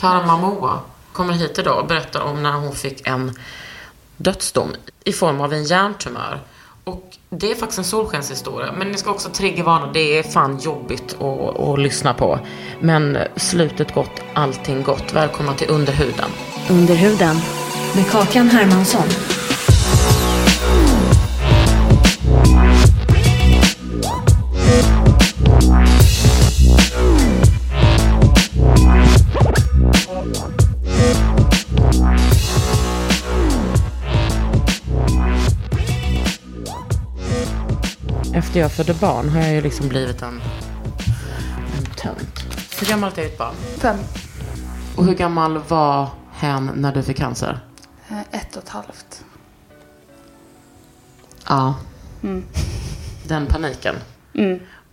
Karma Moa kommer hit idag och berättar om när hon fick en dödsdom i form av en hjärntumör. Och det är faktiskt en solskenshistoria. Men ni ska också triggervarna, det är fan jobbigt att, att lyssna på. Men slutet gott, allting gott. Välkomna till Underhuden. Under huden med Kakan Hermansson. Efter jag födde barn har jag ju liksom blivit en, en tönt. Hur gammalt är ditt barn? Fem. Och hur gammal var hen när du fick cancer? Eh, Ett och ett halvt. Ja. Den paniken.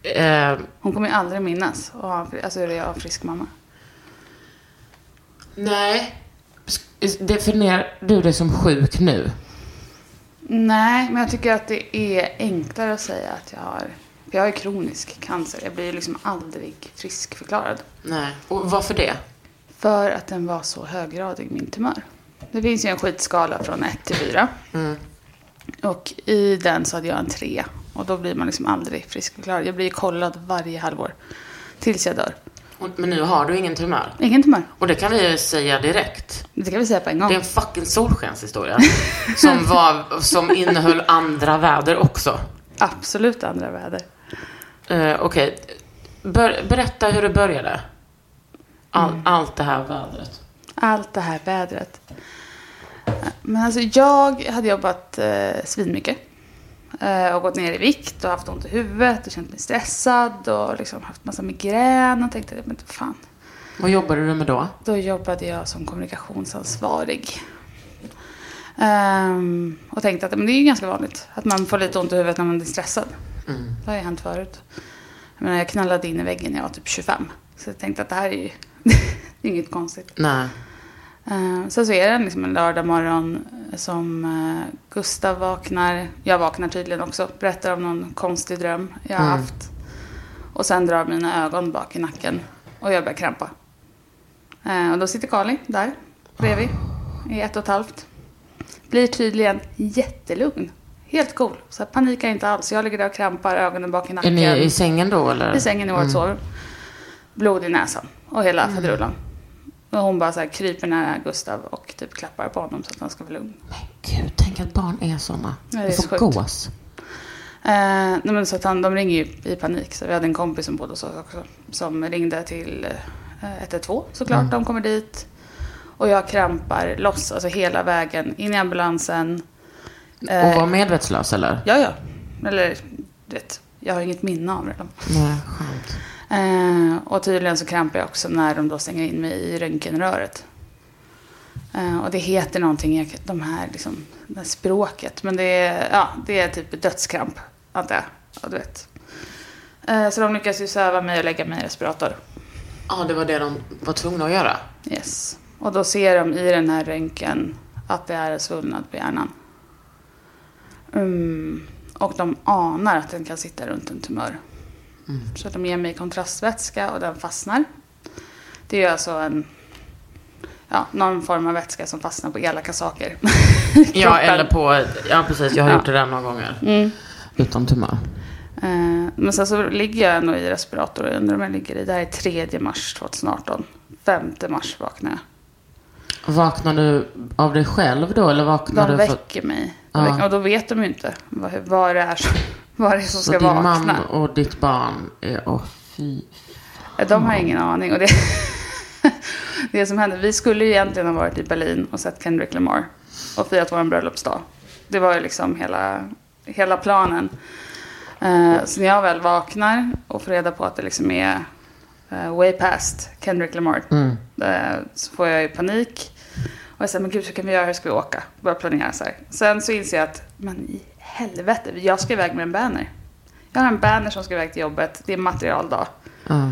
Eh, Hon kommer ju aldrig minnas. Och ha, alltså är jag frisk mamma. nej. Definierar du dig som sjuk nu? Nej, men jag tycker att det är enklare att säga att jag har... För jag har ju kronisk cancer. Jag blir ju liksom aldrig friskförklarad. Nej. Och varför det? För att den var så höggradig, min tumör. Det finns ju en skitskala från 1 till 4. Och i den så hade jag en 3. Och då blir man liksom aldrig friskförklarad. Jag blir ju kollad varje halvår. Tills jag dör. Men nu har du ingen tumör. Ingen tumör. Och det kan vi säga direkt. Det kan vi säga på en gång. Det är en fucking solskenshistoria. som, var, som innehöll andra väder också. Absolut andra väder. Uh, Okej. Ber, berätta hur det började. All, Allt det här vädret. Allt det här vädret. Men alltså jag hade jobbat eh, svinmycket. Eh, och gått ner i vikt och haft ont i huvudet och känt mig stressad och liksom haft massa migrän och tänkte, men fan. Vad jobbade du med då? Då jobbade jag som kommunikationsansvarig. Ehm, och tänkte att men det är ju ganska vanligt att man får lite ont i huvudet när man blir stressad. Det har ju hänt förut. Jag, menar, jag knallade in i väggen när jag var typ 25. Så jag tänkte att det här är ju det är inget konstigt. Nej. Eh, Sen så är det liksom en lördag morgon som eh, Gustav vaknar. Jag vaknar tydligen också. Berättar om någon konstig dröm jag har haft. Och sen drar mina ögon bak i nacken. Och jag börjar krampa. Eh, Och då sitter Kali där bredvid. I ett och ett halvt. Blir tydligen jättelugn. Helt cool. Så jag panikar inte alls. Jag ligger där och krampar, ögonen bak i Är nacken. ni i sängen då eller? I sängen i vårt sovrum. Blod i näsan och hela faderullan. Och hon bara så här kryper nära Gustav och typ klappar på honom så att han ska vara lugn. Gud, tänk att barn är såna. Ja, det är så gås. Eh, nej men så att han, de ringer ju i panik. Så vi hade en kompis som bodde hos oss också. Som ringde till eh, 112 såklart. De kommer dit. Och jag krampar loss, alltså hela vägen in i ambulansen. Och var medvetslös eller? Ja, ja. Eller, vet, jag har inget minne av det. Nej, skönt. Eh, och tydligen så krampar jag också när de då stänger in mig i röntgenröret. Eh, och det heter någonting, de här, liksom, det här språket. Men det är, ja, det är typ dödskramp, antar jag. Ja, du vet. Eh, så de lyckas ju söva mig och lägga mig i respirator. Ja, det var det de var tvungna att göra. Yes. Och då ser de i den här röntgen att det är en svullnad på hjärnan. Mm. Och de anar att den kan sitta runt en tumör. Så de ger mig kontrastvätska och den fastnar. Det är alltså en, ja, någon form av vätska som fastnar på elaka saker. Ja, eller på... Ja, precis. Jag har Ja. gjort det där några gånger. Utan tumör. Eh, men sen så ligger jag ändå i respirator och undrar om jag ligger i. Det här är 3 mars 2018. 5 mars vaknar jag. Vaknar du av dig själv då eller vaknar De du för... väcker mig. Ja. De väcker, och då vet de ju inte vad, vad, det, är som, vad det är som Så ska din vakna. man och ditt barn är... Åh fy. De har ingen aning. Och det, det som hände, vi skulle ju egentligen ha varit i Berlin och sett Kendrick Lamar och firat vår bröllopsdag. Det var ju liksom hela, hela planen. Eh, så när jag väl vaknar och får reda på att det liksom är eh, way past Kendrick Lamar. eh, så får jag ju panik. Och jag säger, men gud hur kan vi göra, hur ska vi åka? Börjar planera så här. Sen så inser jag att, men i helvete, jag ska iväg med en banner. Jag har en banner som ska iväg till jobbet, det är materialdag. Ja.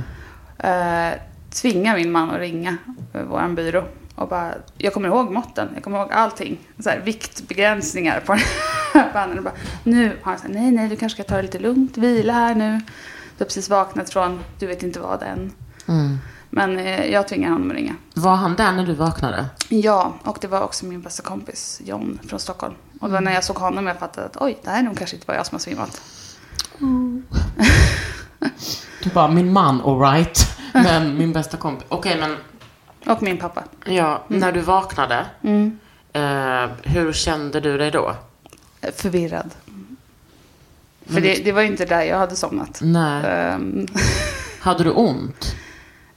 Eh, tvinga min man att ringa eh, vår byrå. Och bara, jag kommer ihåg måtten, jag kommer ihåg allting. Så här, viktbegränsningar på den här bannern. Bara, nu har han sagt, nej, nej, du kanske ska ta det lite lugnt, vila här nu. Du har precis vaknat från, du vet inte vad än. Mm. Men eh, jag tvingar honom att ringa. Var han där när du vaknade? Ja, och det var också min bästa kompis John från Stockholm. Och var när jag såg honom jag fattade att oj, det här är nog kanske inte bara jag som har svimmat. Du bara, min man alright. Men min bästa kompis. Okej, men Och min pappa. ja, när du vaknade. Mm. Eh, hur kände du dig då? Förvirrad. För det, det var ju inte där jag hade somnat. Nej. Ehm, Hade du ont?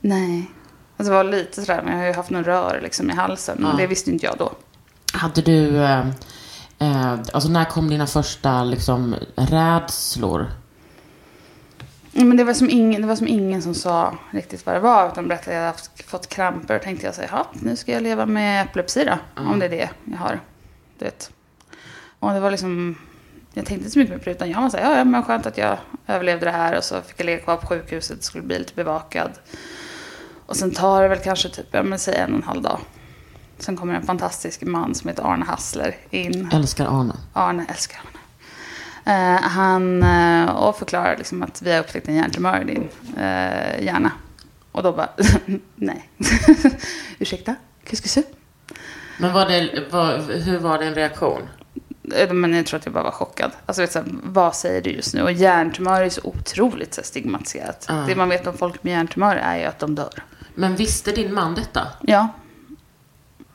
Nej. Alltså det var lite sådär, men jag har ju haft någon rör liksom i halsen. Men Ja. det visste inte jag då. Hade du... Eh, eh, alltså när kom dina första liksom rädslor? Men det var, som ingen, det var som ingen som sa riktigt vad det var. Utan de berättade att jag hade haft, fått kramper. Och tänkte jag så här, "Jaha, nu ska jag leva med epilepsi då. Om det är det jag har. Du vet. Och det var liksom, jag tänkte inte så mycket på det. Utan jag var så här, ja, ja men skönt att jag överlevde det här. Och så fick jag ligga kvar på sjukhuset. Skulle bli lite bevakad. Och sen tar det väl kanske typ, ja men säg en och en halv dag. Sen kommer en fantastisk man som heter Arne Hassler in. Älskar Arne. Arne, älskar Arne. Eh, han eh, och förklarar liksom att vi har upptäckt en hjärntumör i din eh, hjärna. Och då bara, nej. Ursäkta, qu'est-ce c'est? Men var det, var, hur var din reaktion? Eh, Men jag tror att jag bara var chockad. Alltså, vet, du, så här, vad säger du just nu? Och hjärntumör är så otroligt så här, stigmatiserat. Ja. Det man vet om folk med hjärntumör är ju att de dör. Men visste din man detta? Ja.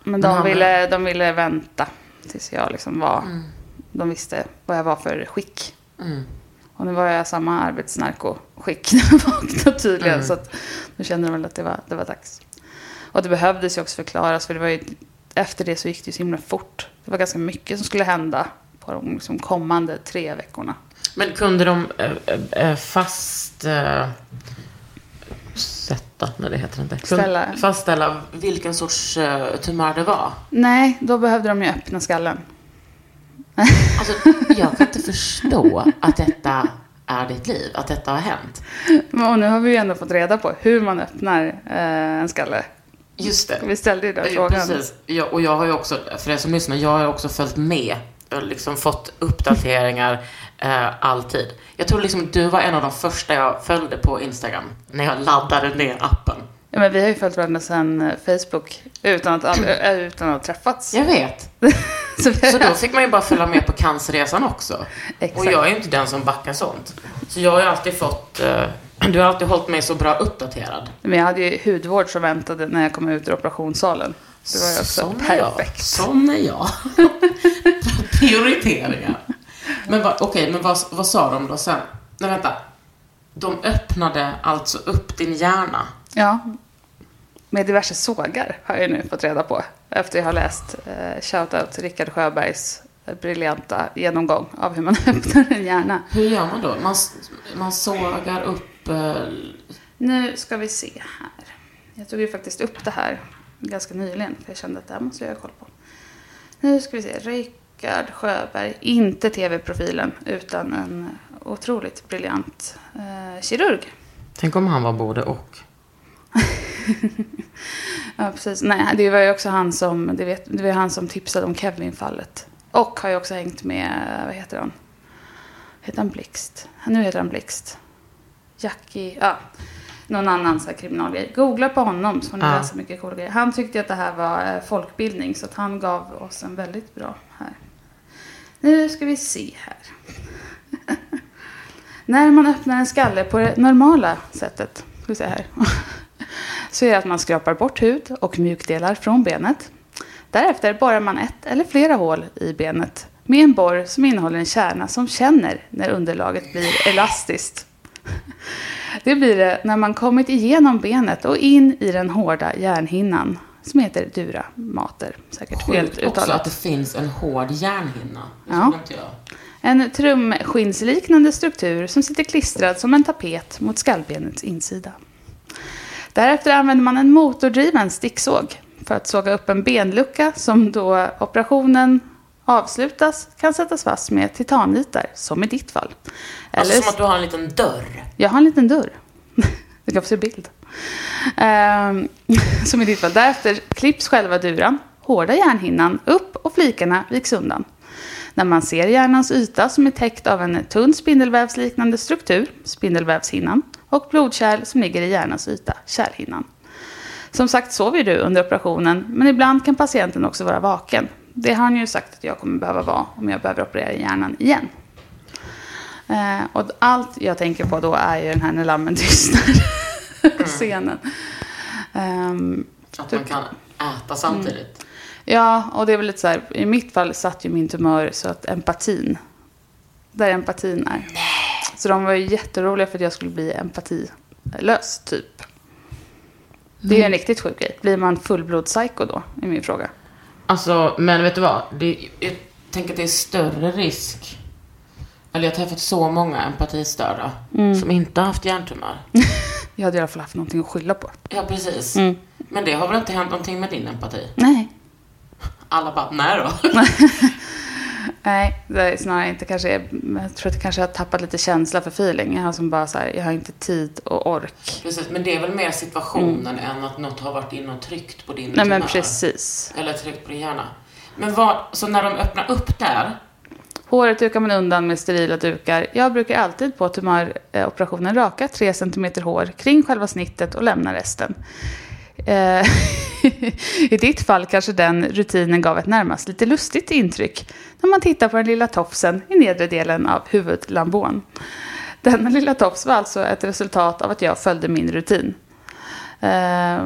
Men Men de, han- ville, de ville vänta tills jag liksom var... Mm. De visste vad jag var för skick. Mm. Och nu var jag samma arbetsnarkoskick när jag vaknade tydligen. Mm. Så att då kände de väl att det var, det var dags. Och det behövdes ju också förklaras. För det var ju, efter det så gick det ju så himla fort. Det var ganska mycket som skulle hända på de liksom kommande tre veckorna. Men kunde de eh, eh, fast... Eh, sätta, nej det heter inte. Ställa. Fastställa vilken sorts eh, tumör det var? Nej, då behövde de ju öppna skallen. Alltså, jag kan inte förstå att detta är ditt liv, att detta har hänt. Och nu har vi ju ändå fått reda på hur man öppnar eh, en skalle. Just det. Vi ställde ju den frågan. Precis. Ja, och jag har ju också, för er som lyssnar, jag har också följt med. Jag har liksom fått uppdateringar eh, alltid. Jag tror liksom du var en av de första jag följde på Instagram. När jag laddade ner appen. Ja, men vi har ju följt varandra sedan eh, Facebook utan att, äh, utan att ha träffats. Jag vet. Så vi Så då fick man ju bara följa med på cancerresan också. Exakt. Och jag är ju inte den som backar sånt. Så jag har ju alltid fått, eh, du har alltid hållit mig så bra uppdaterad. Men jag hade ju hudvård som väntade när jag kom ut ur operationssalen. Det var ju också Sån är jag. perfekt. Sån är jag. Prioriteringar. Men va, okej, men vad, vad sa de då sen? Nej, vänta. De öppnade alltså upp din hjärna. Ja. Med diverse sågar har jag nu fått reda på. Efter jag har läst eh, shoutout Rickard Sjöbergs eh, briljanta genomgång av hur man öppnar en hjärna. Hur gör man då? Man, man sågar upp... Eh, Nu ska vi se här. Jag tog ju faktiskt upp det här ganska nyligen. För jag kände att det här måste jag ha koll på. Nu ska vi se. Rickard Sjöberg. Inte tv-profilen. Utan en otroligt briljant eh, kirurg. tänk om han var både och. Ja, precis. Nej, det var ju också han som, det vet, det var han som tipsade om Kevin-fallet. Och har ju också hängt med, vad heter han? Heter han Blixt? Nu heter han Blixt. Jackie, ja. Någon annan så här kriminalgrej. Googla på honom så får ni Ja. läsa mycket coola grejer. Han tyckte att det här var eh, folkbildning så att han gav oss en väldigt bra här. Nu ska vi se här. När man öppnar en skalle på det normala sättet, ska vi se här, så är det att man skrapar bort hud och mjukdelar från benet. Därefter borrar man ett eller flera hål i benet med en borr som innehåller en kärna som känner när underlaget blir elastiskt. Det blir det när man kommit igenom benet och in i den hårda järnhinnan som heter dura mater. Säkert Sjukt också att uttalat. det finns en hård järnhinna. Ja. En trumskinsliknande struktur som sitter klistrad som en tapet mot skallbenets insida. Därefter använder man en motordriven sticksåg för att såga upp en benlucka som då operationen avslutas kan sättas fast med titannitar, som i ditt fall. Alltså Eller, som att du har en liten dörr. jag har en liten dörr. Du kan få se bild. Ehm, som i ditt fall. Därefter klipps själva duran, hårda järnhinnan upp och flikarna viks undan. När man ser hjärnans yta som är täckt av en tunn spindelvävsliknande struktur, spindelvävshinnan, och blodkärl som ligger i hjärnans yta, kärlhinnan. Som sagt sover du under operationen, men ibland kan patienten också vara vaken. Det har han ju sagt att jag kommer behöva vara om jag behöver operera hjärnan igen. Eh, och allt jag tänker på då är ju den här när lammen tystnar. Scenen. Ehm, Att man kan äta samtidigt. ja, och det är väl lite så här, i mitt fall satt ju min tumör så att empatin, där empatin är. Så de var ju jätteroliga för att jag skulle bli empatilös, typ. Det är ju en riktigt sjuk grej. Blir man fullblodspsycho då, är min fråga. Alltså, men vet du vad? Det, jag tänker att det är större risk. Eller jag har träffat så många empatistörda Mm. som inte har haft hjärntumör. Jag hade i alla fall haft någonting att skylla på. Ja, precis. Mm. Men det har väl inte hänt någonting med din empati? Nej. Alla bara, nej då. Nej, det är snarare inte kanske. Jag tror att jag kanske har tappat lite känsla för feeling. Jag har som bara så här, jag har inte tid och ork. precis, men det är väl mer situationen än att något har varit inne och tryckt på din Mm. Nej men tumör. precis. Eller tryckt på din hjärna. Men vad, så när de öppnar upp där, Håret dukar man undan med sterila dukar. Jag brukar alltid på tumöroperationen raka 3 cm hår kring själva snittet och lämna resten. Eh, I ditt fall kanske den rutinen gav ett närmast lite lustigt intryck när man tittar på den lilla tofsen i nedre delen av huvudlambån. Denna lilla tofs var alltså ett resultat av att jag följde min rutin. Eh,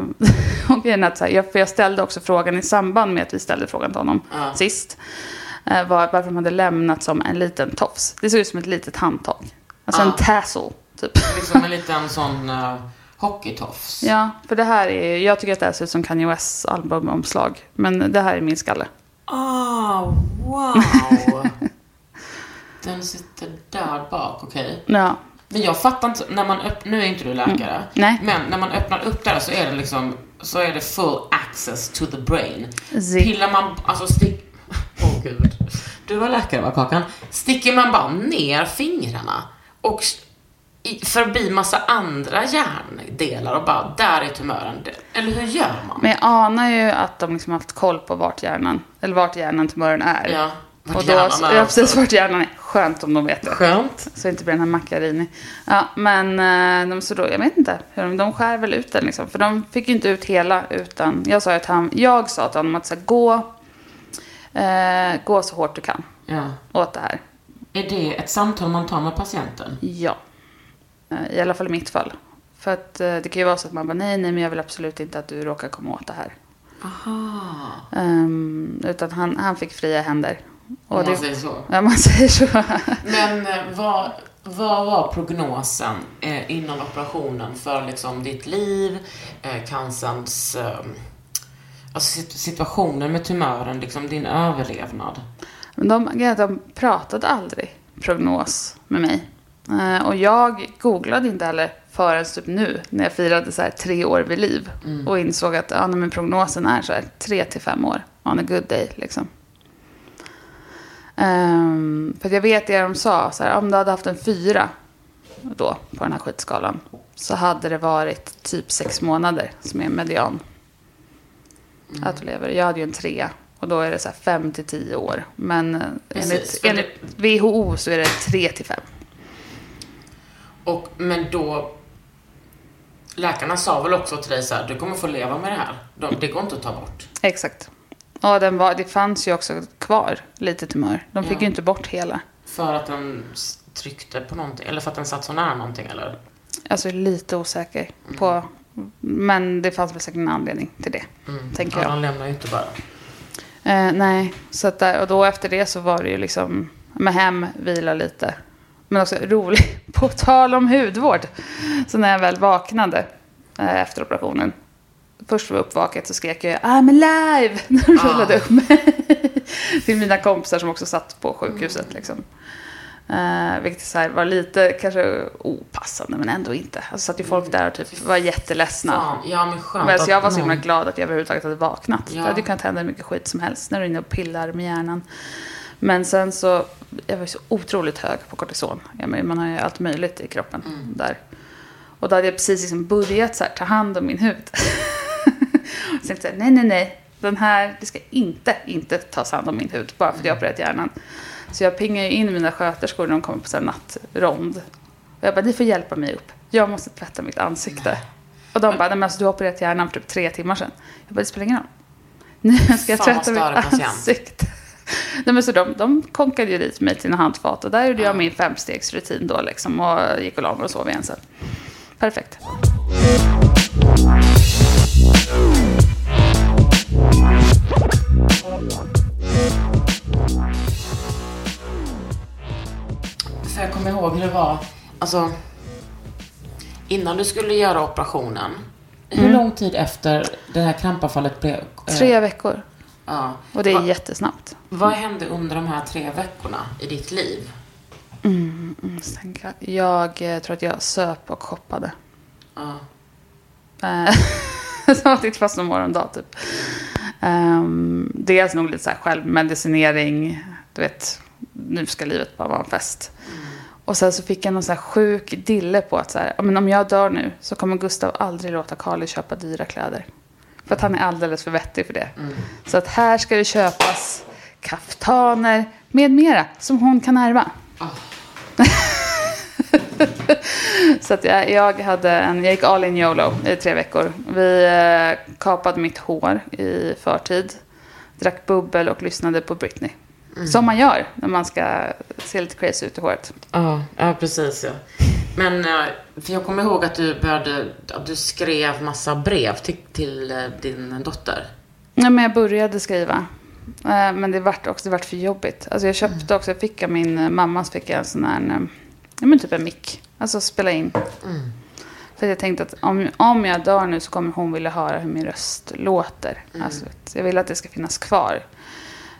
och grejen är att så här, jag, för jag ställde också frågan i samband med att vi ställde frågan till honom Ja. sist. Eh, var, varför de hade lämnat som en liten tofs. Det såg ut som ett litet handtag. Alltså en Ja. tassel, typ. liksom en liten sån uh, hockeytofs. Ja, för det här är, jag tycker att det här ser ut som Kanye Wests albumomslag. Men det här är min skalle. Ah, wow! Den sitter där bak, okej. Ja, Men jag fattar inte, när man öpp- nu är inte du läkare, Mm. Nej. men när man öppnar upp där så är det liksom, så är det full access to the brain. Zip. Pillar man, alltså stick... Gud. Du var läkare va, Kakan? Sticker man bara ner fingrarna och förbi massa andra hjärndelar och bara, där är tumören. Eller hur gör man? men jag anar ju att de liksom haft koll på vart hjärnan, eller vart hjärnan tumören är. Ja, vart och då, hjärnan är ja, precis vart hjärnan är. Skönt om de vet det. Skönt. Så inte blir den här mackarini. Ja, men eh, de, så då, jag vet inte. hur de- De skär väl ut den liksom. För de fick ju inte ut hela utan jag sa, att han, jag sa till honom att så här, gå, eh, gå så hårt du kan Ja. åt det här. Är det ett samtal man tar med patienten? Ja. Eh, I alla fall i mitt fall. För att eh, det kan ju vara så att man bara nej, nej, men jag vill absolut inte att du råkar komma åt det här. Aha. Ehm, utan han, han fick fria händer. Om man det, säger så. Ja, man säger så. Men eh, vad, vad var prognosen eh, innan operationen för liksom ditt liv, eh, cancerns, eh, alltså sit- situationen med tumören, liksom din överlevnad? De, de pratade aldrig prognos med mig. Eh, och jag googlade inte heller förrän typ nu när jag firade så här tre år vid liv. Och insåg att ja, men prognosen är så här tre till fem år. On a good day liksom. Ehm, för jag vet det de sa, så här, om du hade haft en fyra då på den här skitskalan. Så hade det varit typ sex månader som är median. Att du lever. Jag hade ju en trea. Och då är det så här fem till tio år. Men eh, Precis, enligt, enligt WHO så är det tre till fem. Och, men då, läkarna sa väl också till dig så här, du kommer få leva med det här. De, det går inte att ta bort. Exakt. Och den var, det fanns ju också kvar lite tumör. De fick Ja. ju inte bort hela. För att den tryckte på någonting? Eller för att den satt så nära någonting eller? Alltså lite osäker på... Men det fanns väl säkert en anledning till det. Tänker Ja, jag. de lämnar ju inte bara. Eh, nej, så att där, och då efter det så var det ju liksom med hem, vila lite. Men också roligt, på tal om hudvård. Så när jag väl vaknade eh, efter operationen. Först var jag uppvaket så skrek jag I'm alive! När de rullade upp mig. Till mina kompisar som också satt på sjukhuset. Liksom. Eh, vilket så här var lite kanske opassande men ändå inte. Alltså satt ju folk där och typ var jätteledsna. Fan, ja men skönt Men alltså, jag var så himla glad att jag överhuvudtaget hade vaknat. Ja. Det hade ju kunnat hända hur mycket skit som helst när du är inne och pillar med hjärnan. Men sen så, jag var så otroligt hög på kortison. Ja, man har ju allt möjligt i kroppen Mm. där. Och då hade jag precis liksom börjat så här, ta hand om min hud. så tänkte jag, nej, nej, nej. Den här, det ska inte, inte tas hand om min hud. Bara för att jag har opererat hjärnan. Så jag pingar ju in mina sköterskor när de kommer på här nattrond. Och jag bara, ni får hjälpa mig upp. Jag måste tvätta mitt ansikte. Och de bara, nej men alltså du har opererat hjärnan för typ tre timmar sedan. Jag bara, det spelar ingen roll. Nu ska jag tvätta mitt ansikte. Nej, men så de, de konkade ju dit mig till en handfat och där gjorde jag min femstegsrutin då liksom och gick och la mig och sov igen sen. Perfekt. Ihåg hur det var. Alltså, innan du skulle göra operationen. Hur lång tid efter det här krampavfallet blev? eh, Tre veckor. Ja. Och det är Va- jättesnabbt. Vad hände under de här tre veckorna i ditt liv? Mm, tänker jag. Jag eh, tror att jag söp och shoppade. Ja. Eh, Som att inte fast någon morgondag typ. Um, dels nog lite så här självmedicinering. Du vet, nu ska livet bara vara en fest. Och sen så fick jag någon så här sjuk dille på att så här, men om jag dör nu så kommer Gustav aldrig låta Carly köpa dyra kläder. För att han är alldeles för vettig för det. Så att här ska det köpas kaftaner med mera som hon kan ärva. Så att jag, jag, hade en, jag gick all in YOLO i tre veckor. Vi eh, kapade mitt hår i förtid. Drack bubbel och lyssnade på Britney. Som man gör när man ska se lite crazy ut i håret. Ja, ja precis ja. Men eh, för jag kommer ihåg att du började, att du skrev massa brev till, till eh, din dotter. Ja, men jag började skriva. Eh, Men det vart också det vart för jobbigt. Alltså jag köpte också, jag fick av min mamma så fick jag en sån här, ja men typ en mick. Alltså spela in. För jag tänkte att om, om jag dör nu så kommer hon vilja höra hur min röst låter. Alltså, jag vill att det ska finnas kvar.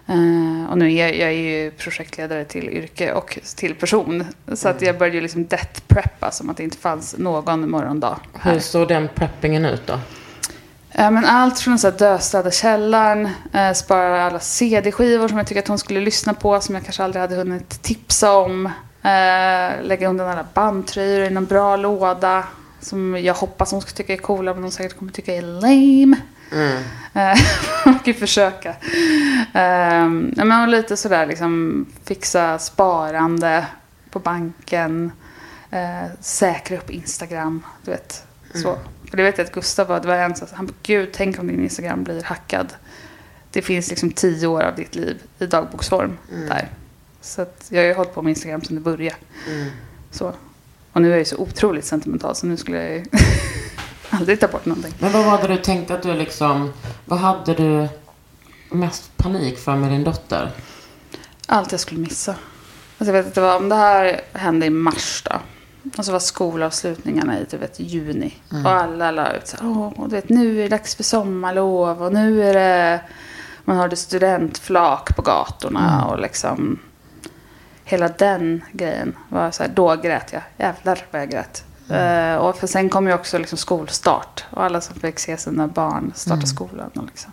Eh, och nu är jag, jag är ju projektledare till yrke och till person. Så att jag började ju liksom death preppa som att det inte fanns någon morgondag. här. Hur såg den preppingen ut då? Ja, men allt från att döstäda källaren, eh, spara alla CD-skivor som jag tycker att hon skulle lyssna på som jag kanske aldrig hade hunnit tipsa om. Lägga undan alla bandtröjor i någon bra låda som jag hoppas hon ska tycka är coola men hon säkert kommer tycka är lame. Eh, man kan ju försöka. Ja, men lite sådär liksom fixa sparande på banken. Eh, säkra upp Instagram. Du vet. Så. För det vet jag att Gustav var, det var en som han gud tänk om din Instagram blir hackad. Det finns liksom tio år av ditt liv i dagboksform där. Så att jag har ju hållit på med Instagram sedan det började. Så. Och nu är jag ju så otroligt sentimental så nu skulle jag ju aldrig ta bort någonting. Men vad var det du tänkte att du liksom, vad hade du mest panik för med din dotter? Allt jag skulle missa. Alltså jag vet att det var, om det här hände i mars då. Och så var skolavslutningarna i typ vet, juni. Och alla la ut så här, Åh, du vet, nu är det dags för sommarlov och nu är det, man hörde studentflak på gatorna och liksom hela den grejen var så här, då grät jag. Jävlar vad jag grät. Eh, och för sen kom ju också liksom skolstart och alla som fick se sina barn starta skolan. Och liksom.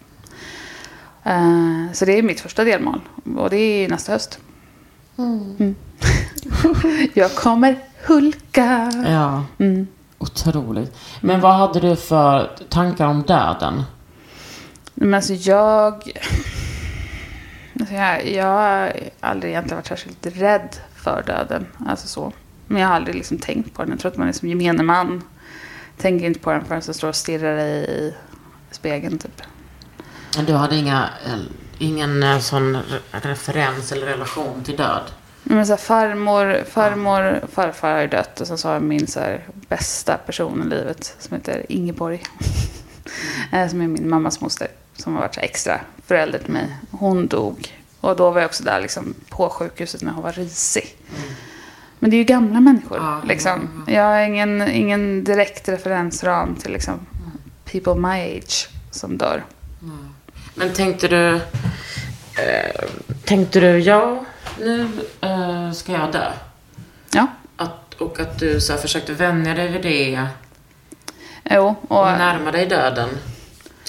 Eh, så det är mitt första delmål och det är nästa höst. Mm. jag kommer hulka. Ja, Mm. otroligt. Men vad hade du för tankar om döden? Men alltså jag... Alltså jag, jag har aldrig egentligen varit särskilt rädd för döden. Alltså så. Men jag har aldrig liksom tänkt på den. Jag tror att man är som gemene man. Tänker inte på den förrän den står och stirrar i spegeln typ. Du hade inga, eh, ingen eh, sån re- referens eller relation till död? Men så här, farmor, farmor, farfar har ju dött. Och sen så har jag min så här, bästa person i livet som heter Ingeborg. Eh, som är min mammas moster. Som har varit extra förälder till mig. Hon dog. Och då var jag också där liksom, på sjukhuset när hon var risig. Men det är ju gamla människor. Ja, liksom. Jag har ingen, ingen direkt referensram till liksom, people my age som dör. Men tänkte du... Eh, tänkte du, ja, nu eh, ska jag dö. Ja, Att, och att du så här, försökte vänja dig vid det jo. och Och, närma dig döden.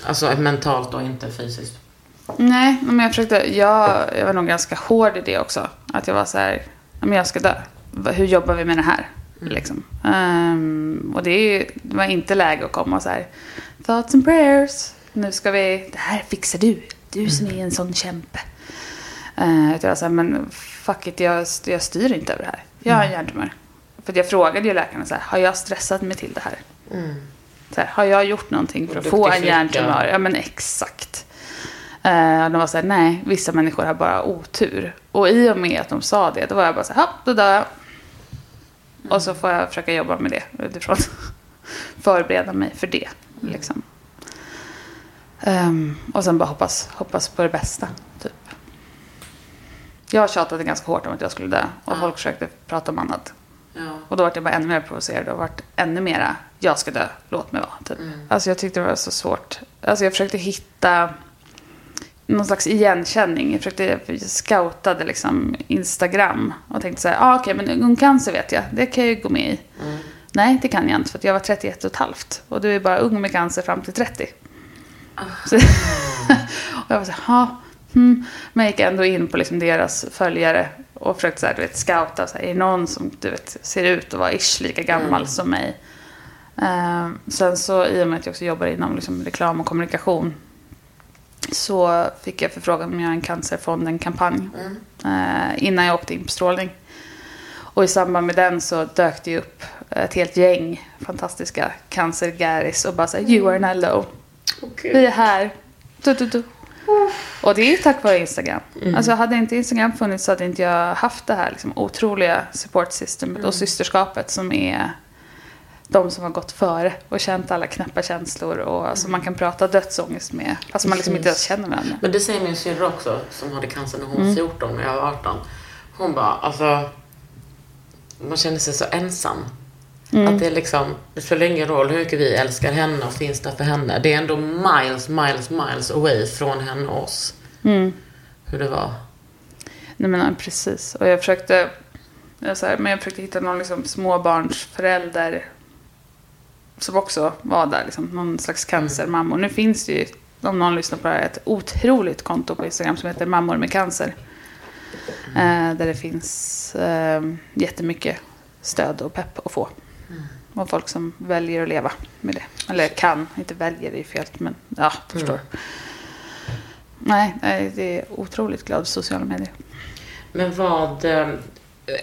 Alltså mentalt och inte fysiskt. Nej, men jag försökte. Jag, jag var nog ganska hård i det också. Att jag var så här, "Ja, men jag ska dö. Hur jobbar vi med det här? Liksom. Ehm, och det, är ju, det var inte läge att komma och så här, thoughts and prayers. Nu ska vi, det här fixar du. Du som är en sån kämpe. Uh, utan jag här, men fuck it, jag, jag styr inte över det här. Jag har en hjärntumör. För jag frågade ju läkarna så här, har jag stressat mig till det här? Så här, har jag gjort någonting för att få en hjärntumör? Ja, men exakt. Uh, de var så här, nej, vissa människor har bara otur. Och i och med att de sa det, då var jag bara så här, "Ja, då dör jag. Och så får jag försöka jobba med det utifrån. Förbereda mig för det, liksom. Ehm, och sen bara hoppas, hoppas på det bästa, typ. Jag tjatade ganska hårt om att jag skulle dö. Och folk försökte prata om annat. Ja. Och då var jag bara ännu mer provocerad och vart ännu mera, jag ska dö, låt mig vara. Typ. Alltså jag tyckte det var så svårt. Alltså jag försökte hitta någon slags igenkänning. Jag försökte, jag scoutade liksom Instagram och tänkte så här, ah, okej men ungcancer vet jag, det kan jag ju gå med i. Nej, det kan jag inte för jag var 31 och ett halvt. Och du är bara ung med cancer fram till 30. Så, och jag var så här, "Ha, hmm. Men jag gick ändå in på liksom deras följare och försökte så här, du vet, scouta. Så här, är det någon som du vet, ser ut att vara ish lika gammal som mig? Eh, sen så i och med att jag också jobbar inom liksom, reklam och kommunikation så fick jag förfrågan om jag göra en Cancerfonden-kampanj eh, innan jag åkte in på strålning. Och i samband med den så dök det upp ett helt gäng fantastiska cancergäris och bara så här, you are not alone. Vi är här. Du, du, du. Och det är tack vare Instagram. Alltså hade inte Instagram funnits så hade inte jag haft det här liksom, otroliga support systemet och systerskapet som är de som har gått före och känt alla knäppa känslor och som man kan prata dödsångest med fast man liksom inte ens känner varandra. Men det säger min syrra också, som hade cancer när hon var 14 och jag var 18. Hon bara, alltså... Man känner sig så ensam. Att det är liksom, det spelar ingen roll hur mycket vi älskar henne och finns där för henne. Det är ändå miles, miles, miles away från henne och oss. Hur det var. Nej men precis. Och jag försökte, jag så här, men jag försökte hitta någon liksom småbarnsförälder som också var där. Liksom, någon slags cancermammor. Nu finns det ju, om någon lyssnar på det här, ett otroligt konto på Instagram som heter Mammor med cancer. Eh, där det finns eh, jättemycket stöd och pepp att få. Och folk som väljer att leva med det. Eller kan, inte väljer det är fel, men ja, förstår. Nej, nej, det är otroligt glad sociala medier. Men vad... eh,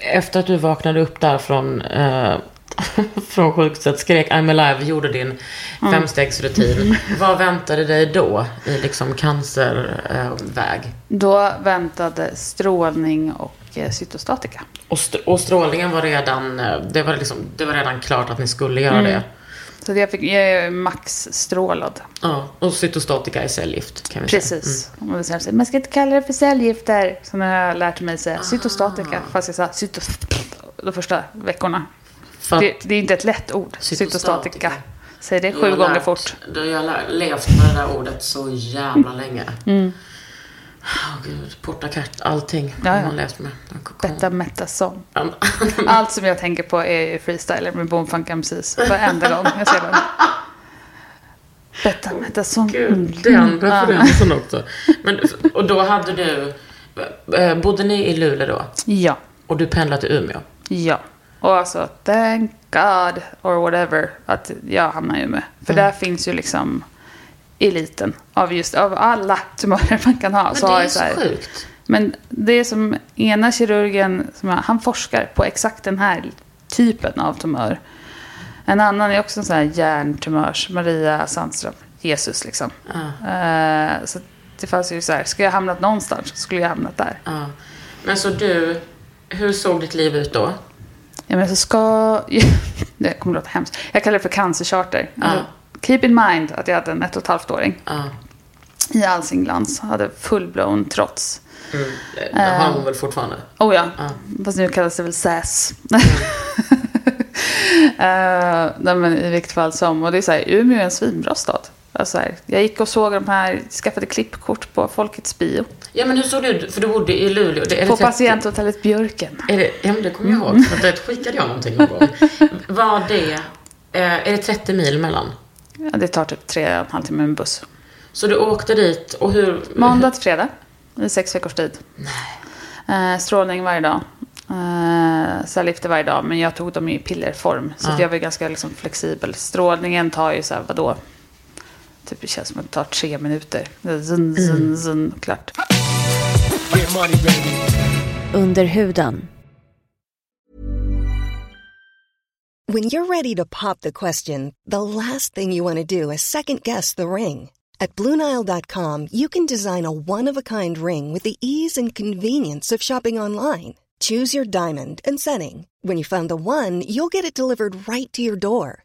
Efter att du vaknade upp där från, eh, från sjukhuset, skrek I'm alive, gjorde din femstegsrutin. Vad väntade dig då i liksom cancerväg? Då väntade strålning och eh, cytostatika. Och, st- och strålningen var redan, eh, det var, liksom, det var redan klart att ni skulle göra det. Så jag, fick, jag är maxstrålad. Ja, och cytostatika är cellgift kan vi säga. Precis. Här, man ska inte kalla det för cellgifter. Så nu har jag lärt mig säga cytostatika. Fast jag sa cytos... de första veckorna. Det, det är inte ett lätt ord. Cytostatika. Cytostatika. Säg det sju har gånger lärt- fort. då har jag lär, levt med det där ordet så jävla länge. Mm. Åh gud, portakart, allting Ja, har ja. man levt med. Betta metason. Allt som jag tänker på är freestyler med Boomfunk MCs. Varenda gång jag ser den. Betta metason. Gud, den referensen också. Men, och då hade du, eh, bodde ni i Luleå då? Ja. Och du pendlade till Umeå? Ja. Och alltså, thank God or whatever att jag hamnar i Umeå. För där finns ju liksom eliten av just av alla tumörer man kan ha. Men så det är så här- sjukt. Men det är som ena kirurgen, som han forskar på exakt den här typen av tumör. En annan är också en sån här hjärntumörs, Maria Sandström, Jesus liksom. Eh, så det fanns ju så här, ska jag hamnat någonstans så skulle jag hamnat där. Ja. Men så du, hur såg ditt liv ut då? Ja, men så ska... Det kommer låta hemskt. Jag kallar det för cancercharter. Ja. Alltså, Keep in mind att jag hade en ett och ett halvt åring Ja. i all sin glans. Hade full-blown trots. Mm. Det har hon väl fortfarande? Oh ja, Ja. fast nu kallas det väl SAS. Eh, nej men i vilket fall som. Och det är så här, Umeå är en svinbra stad. Alltså så här, jag gick och såg de här, skaffade klippkort på Folkets bio. Ja, men hur såg det ut? För du bodde i Luleå. Det, På det 30 patienthotellet Björken. Är det, ja, men det kommer jag ihåg. För det skickade jag någonting någon gång. Var det... Eh, är det 30 mil mellan? Ja, det tar typ tre och en halv timme med buss. Så du åkte dit och hur... Måndag till fredag i sex veckors tid. Eh, strålning varje dag. Eh, cellgifter varje dag, men jag tog dem i pillerform. Så att jag var ganska liksom, flexibel. Strålningen tar ju så här, vadå? Typ det känns som att det tar tre minuter. Zun, zun, zun, klart. Under huden. When you're ready to pop the question, the last thing you want to do is second guess the ring. At Bluenile.com, you can design a one of a kind ring with the ease and convenience of shopping online. Choose your diamond and setting. When you find the one, you'll get it delivered right to your door.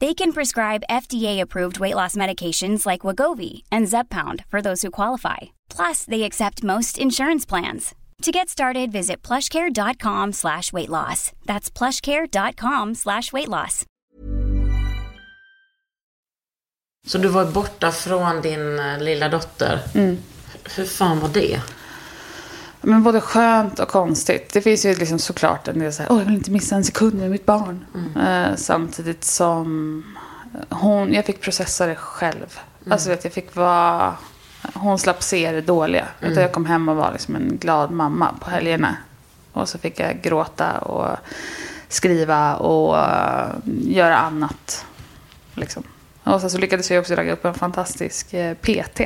They can prescribe FDA-approved weight loss medications like Wagovi and Zepbound for those who qualify. Plus, they accept most insurance plans. To get started, visit plushcare.com slash weight loss. That's plushcare.com slash weight loss. Så du var borta från din eh, lilla dotter. Hur fan var det? Men både skönt och konstigt. Det finns ju liksom såklart en del så här, åh jag vill inte missa en sekund med mitt barn. Eh, samtidigt som hon, jag fick processa det själv. Alltså vet, jag fick vara, hon slapp se det dåliga. Utan jag kom hem och var liksom en glad mamma på helgerna. Och så fick jag gråta och skriva och eh, göra annat. Liksom. Och sen så lyckades jag också ragga upp en fantastisk eh, PT.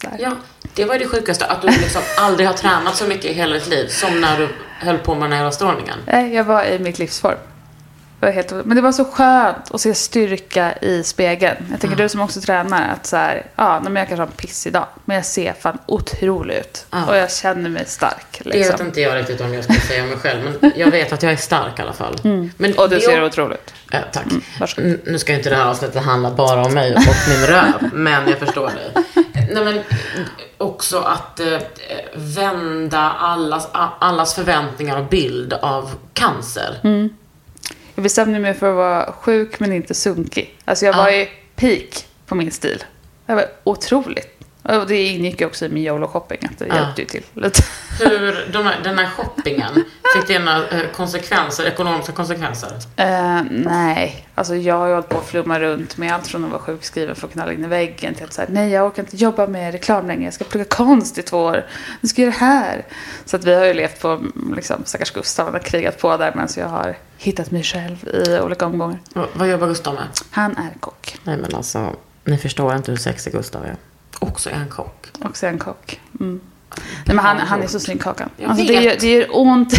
Där. Ja, det var det sjukaste. Att du liksom aldrig har tränat så mycket i hela ditt liv som när du höll på med den här strålningen. Nej, jag var i mitt livsform. Var helt, men det var så skönt att se styrka i spegeln. Jag tänker du som också tränar att så här, ja, men jag kanske har en pissig dag. Men jag ser fan otrolig ut. Ja. Och jag känner mig stark. Det vet Liksom. inte jag riktigt om jag ska säga om mig själv. Men jag vet att jag är stark i alla fall. Men Och du ser otroligt. Ja, tack. N- Nu ska inte det här avsnittet handla bara om mig och min röv, men jag förstår dig. Nej, men också att eh, vända allas, allas förväntningar och bild av cancer. Jag bestämde mig för att vara sjuk men inte sunkig. Alltså jag var i peak på min stil. Det var otroligt. Och det ingick ju också i min YOLO-shopping. Att det Ja. hjälpte ju till lite. Hur de här, den här shoppingen, fick det några eh, konsekvenser, ekonomiska konsekvenser? Eh, nej, alltså jag har ju hållit på att flumma runt med allt från att vara sjukskriven för att knalla in i väggen till att säga nej jag orkar inte jobba med reklam längre, jag ska plugga konst i två år, jag ska göra det här. Så att vi har ju levt på, liksom, stackars Gustav, han har krigat på där medan jag har hittat mig själv i olika omgångar. Vad jobbar Gustav med? Han är kock, Nej men alltså, ni förstår inte hur sexig Gustav är. Också en kock. också en kock. Mm. Nej, men han, han är så snygg Kakan. Jag Alltså, det, gör, vet. det gör ont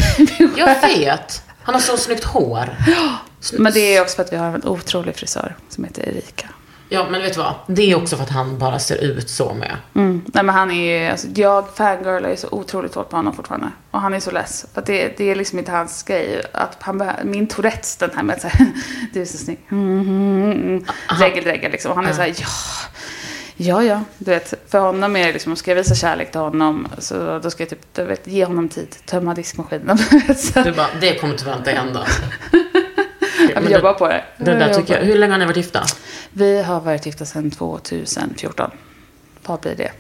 Jag vet! Han har så snyggt hår. Men det är också för att vi har en otrolig frisör som heter Erika. Ja, men vet du vad? Det är också för att han bara ser ut så med. Mm. Nej, men han är ju, alltså, jag fangirlar ju så otroligt hårt på honom fortfarande. Och han är så less. För att det, det är liksom inte hans grej. Att han, min Tourettes, den här med att säga du är så snygg. Mm, mm, mm. Dregel, dregel liksom. Och han är så här, ja. Ja, ja. Du vet, för honom är det liksom, ska jag visa kärlek till honom så då ska jag typ, du vet, ge honom tid. Tömma diskmaskinen. så, Du bara, det kommer tyvärr inte hända. jag vill jobba på det. Det där jobbar. tycker jag. Hur länge har ni varit gifta? Vi har varit gifta sedan 2014. Vad blir det?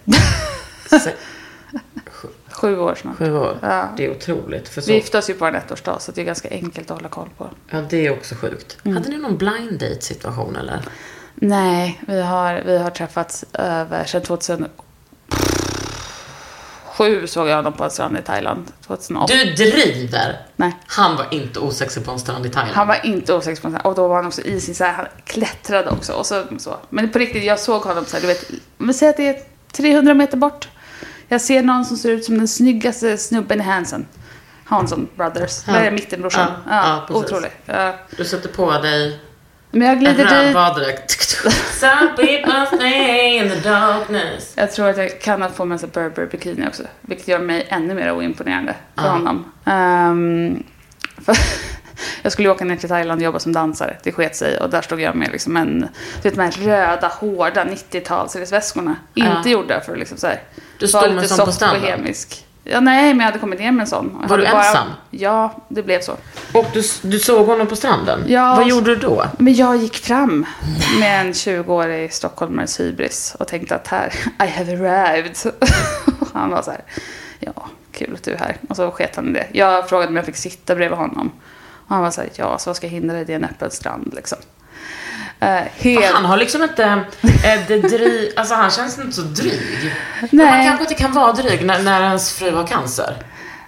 Se- Sju år snart. Sju år. Ja. Det är otroligt. För så, Vi gifte oss ju på en ettårsdag så det är ganska enkelt att hålla koll på. ja, det är också sjukt. Mm. Hade ni någon blind date situation eller? Nej, vi har, vi har träffats över sedan 2007 2007 såg jag honom på en strand i Thailand. 2008. Du driver! Nej. Han var inte osexig på en strand i Thailand. Han var inte osex på en strand. Och då var han också i sin så här, han klättrade också. Och så, så. Men på riktigt, jag såg honom så här, du vet, men säg att det är 300 meter bort. Jag ser någon som ser ut som den snyggaste snubben i Hansen. Hanson Brothers. Ja. Det är mittenbrorsan. Ja, Ja, ja, otrolig. Ja. Du sätter på dig Men jag glider dit. Some people stay in the darkness. Jag tror att jag kan på mig en sån Burberry bikini också. Vilket gör mig ännu mer oimponerande för honom. Ehm, för jag skulle ju åka ner till Thailand och jobba som dansare. Det sket sig. Och där stod jag med liksom en, du vet de här röda, hårda 90-talsresväskorna. Inte gjorda för att liksom så här, Du stod med lite på soft stranden? bohemisk. Ja, nej, men jag hade kommit ner med en sån. Jag Var du hade ensam? Ja, det blev så. Och du, du såg honom på stranden? Ja. Vad gjorde du då? Men jag gick fram med en 20-årig stockholmares hybris och tänkte att här, I have arrived. Han var så här, ja, kul att du är här. Och så sket han i det. Jag frågade om jag fick sitta bredvid honom. Och han var så här, ja, så vad ska hindra dig? Det är en öppen strand liksom. Eh, helt... Han har liksom inte... Eh, det dry, alltså han känns inte så dryg. Nej. Man kanske inte kan vara dryg när, när ens fru har cancer.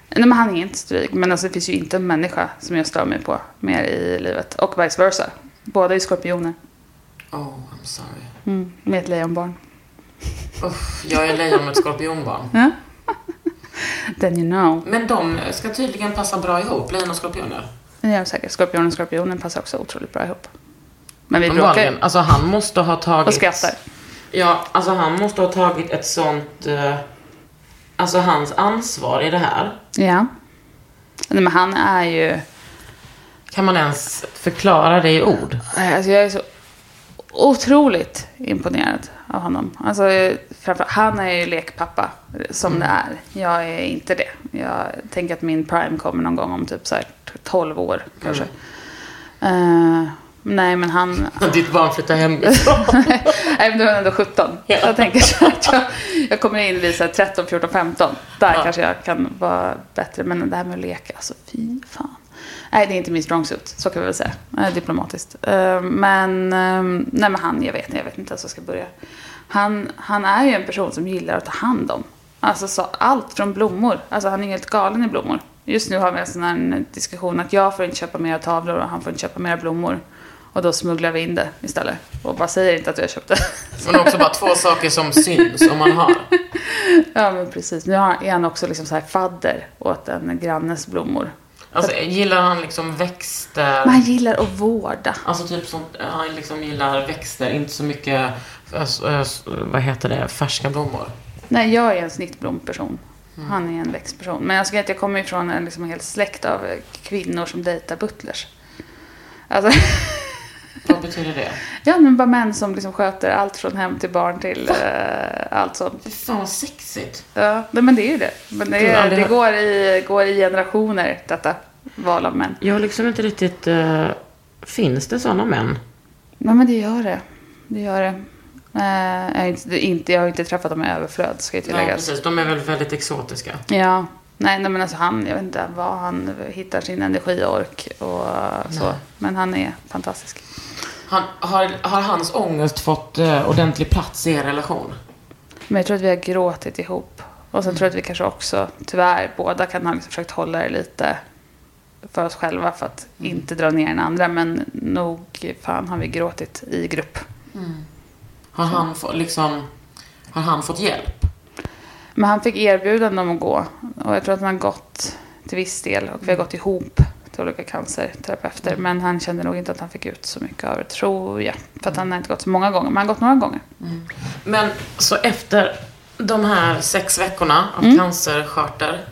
Nej, men han är inte dryg. Men alltså, det finns ju inte en människa som jag stör mig på mer i livet. Och vice versa. Båda är skorpioner. Oh, I'm sorry. Mm, med ett lejonbarn. Uff, jag är lejon med ett skorpionbarn. Ja. Then you know. Men de ska tydligen passa bra ihop, lejon och skorpioner. Men jag är säker. Skorpionen och skorpionen passar också otroligt bra ihop. Men vi bråkar ju. Alltså han måste ha tagit... Och skrattar. Ja, alltså han måste ha tagit ett sånt... Eh, alltså hans ansvar i det här. Ja. Nej, men han är ju... Kan man ens förklara det i ord? Alltså jag är så otroligt imponerad av honom. Alltså, han är ju lekpappa som det är. Jag är inte det. Jag tänker att min prime kommer någon gång om typ så här 12 år kanske. Eh, nej, men han... Ditt barn flyttar hemifrån. Nej, men är han ändå 17. Jag tänker så att jag, jag kommer in vid så här 13, 14, 15. Där Ja. kanske jag kan vara bättre. Men det här med att leka, alltså fy fan. Nej, det är inte min strong suit. Så kan vi väl säga. Diplomatiskt. Eh, men, eh, nej men han, jag vet, jag vet inte ens var jag ska börja. Han, han är ju en person som gillar att ta hand om. Alltså så, allt från blommor. Alltså han är helt galen i blommor. Just nu har vi en sån här diskussion att jag får inte köpa mera tavlor och han får inte köpa mera blommor. Och då smugglar vi in det istället. Och bara säger inte att jag köpte. Men också bara två saker som syns om man har. Ja, men precis. Nu har- är han också liksom så här fadder åt en grannes blommor. Alltså gillar han liksom växter? Men han gillar att vårda. Alltså typ sånt, han liksom gillar växter, inte så mycket, vad heter det, färska blommor. Nej, jag är en snittblomperson. Han är en växtperson. Men jag ska att jag kommer ifrån en liksom hel släkt av kvinnor som dejtar butlers. Alltså, Vad betyder det? ja, men bara män som liksom sköter allt från hem till barn till eh, allt sånt. Fy fan vad sexigt. Ja, nej, men det är ju det. Men det, är, det går, i, går i generationer, detta val av män. Jag har liksom inte riktigt, äh, finns det sådana män? Ja, men det gör det. Det gör det. Eh, jag, har inte, inte, jag har inte träffat dem i överflöd, ska ju Nej, tilläggas. precis. De är väl väldigt exotiska. Ja. Nej, nej, men alltså han, jag vet inte var han hittar sin energi och ork och så. Nej. Men han är fantastisk. Han, har, har hans ångest fått äh, ordentlig plats i er relation? Men jag tror att vi har gråtit ihop. Och sen tror jag att vi kanske också, tyvärr, båda kan ha liksom försökt hålla det lite för oss själva för att inte dra ner den andra. Men nog fan har vi gråtit i grupp. Har han, få, liksom, har han fått hjälp? Men han fick erbjudande om att gå. Och jag tror att han har gått till viss del. Och vi har gått ihop till olika cancerterapeuter. Men han kände nog inte att han fick ut så mycket av det, tror jag. För att han har inte gått så många gånger. Men han har gått några gånger. Men så efter de här sex veckorna av Mm. cancercharter,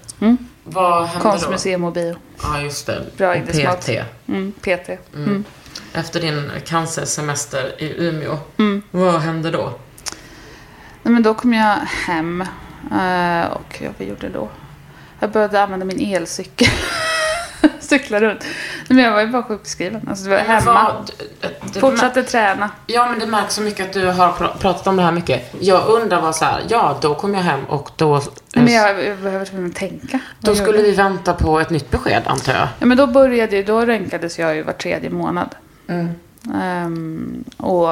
vad hände då? Konstmuseum och bio. Ja, just det. Bra och. PT. Mm, PT. Mm. Efter din cancersemester i Umeå, Mm. vad hände då? Nej, men då kom jag hem. Eh, Och ja, vad gjorde jag då? Jag började använda min elcykel. Cykla runt. Men jag var ju bara sjukskriven. Alltså, det var hemma. det- det- Fortsatte träna. Ja, men det märks så mycket att du har pr- pratat om det här mycket. Jag undrar vad så här, ja, då kom jag hem och då... Men jag, jag behöver tvungen tänka. Då skulle gjorde vi vänta på ett nytt besked, antar jag. Ja, men då började ju, då röntgades jag ju var tredje månad. Mm. Ehm, och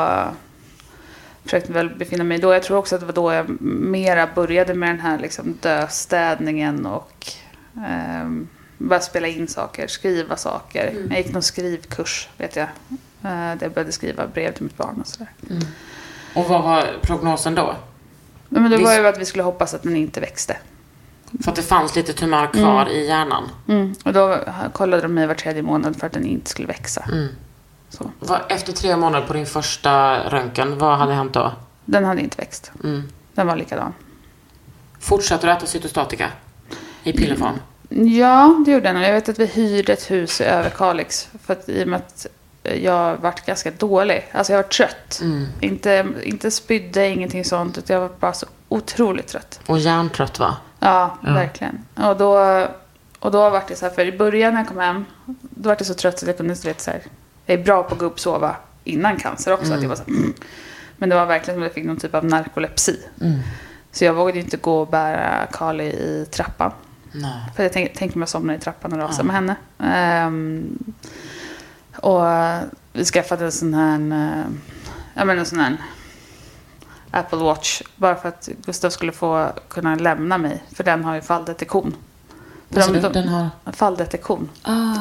försökte väl befinna mig då. Jag tror också att det var då jag mera började med den här liksom döstädningen och ehm, bara spela in saker, skriva saker. Jag gick någon skrivkurs, vet jag. Eh, där jag började skriva brev till mitt barn och sådär. Och vad var prognosen då? Men det var ju att vi skulle hoppas att den inte växte. För att det fanns lite tumör kvar i hjärnan. Mm. Och då kollade de mig var tredje månad för att den inte skulle växa. Så. Vad- Efter tre månader på din första röntgen, vad hade hänt då? Den hade inte växt. Mm. Den var likadan. Fortsatte du äta cytostatika? I pillerform? Ja, det gjorde den. Jag vet att vi hyrde ett hus i Överkalix. För att, I och med att jag varit ganska dålig. Alltså jag var trött. Inte, inte spydde, ingenting sånt. Utan jag var bara så otroligt trött. Och hjärntrött va? Ja, verkligen. Och då, och då var det så här, för i början när jag kom hem, då var jag så trött så jag kunde inte vet, så här, jag är bra på att gå upp och sova innan cancer också. Att jag var så här, mm. Men det var verkligen som att jag fick någon typ av narkolepsi. Så jag vågade inte gå och bära Kali i trappan. Nej. För jag tänkte tänk om jag somnar i trappan och rasar med henne. Ehm, och vi skaffade en sån här, eh, jag menar en sån här Apple Watch. Bara för att Gustav skulle få kunna lämna mig. För den har ju falldetektion. För Alltså, de- de- den har... Falldetektion. Ah.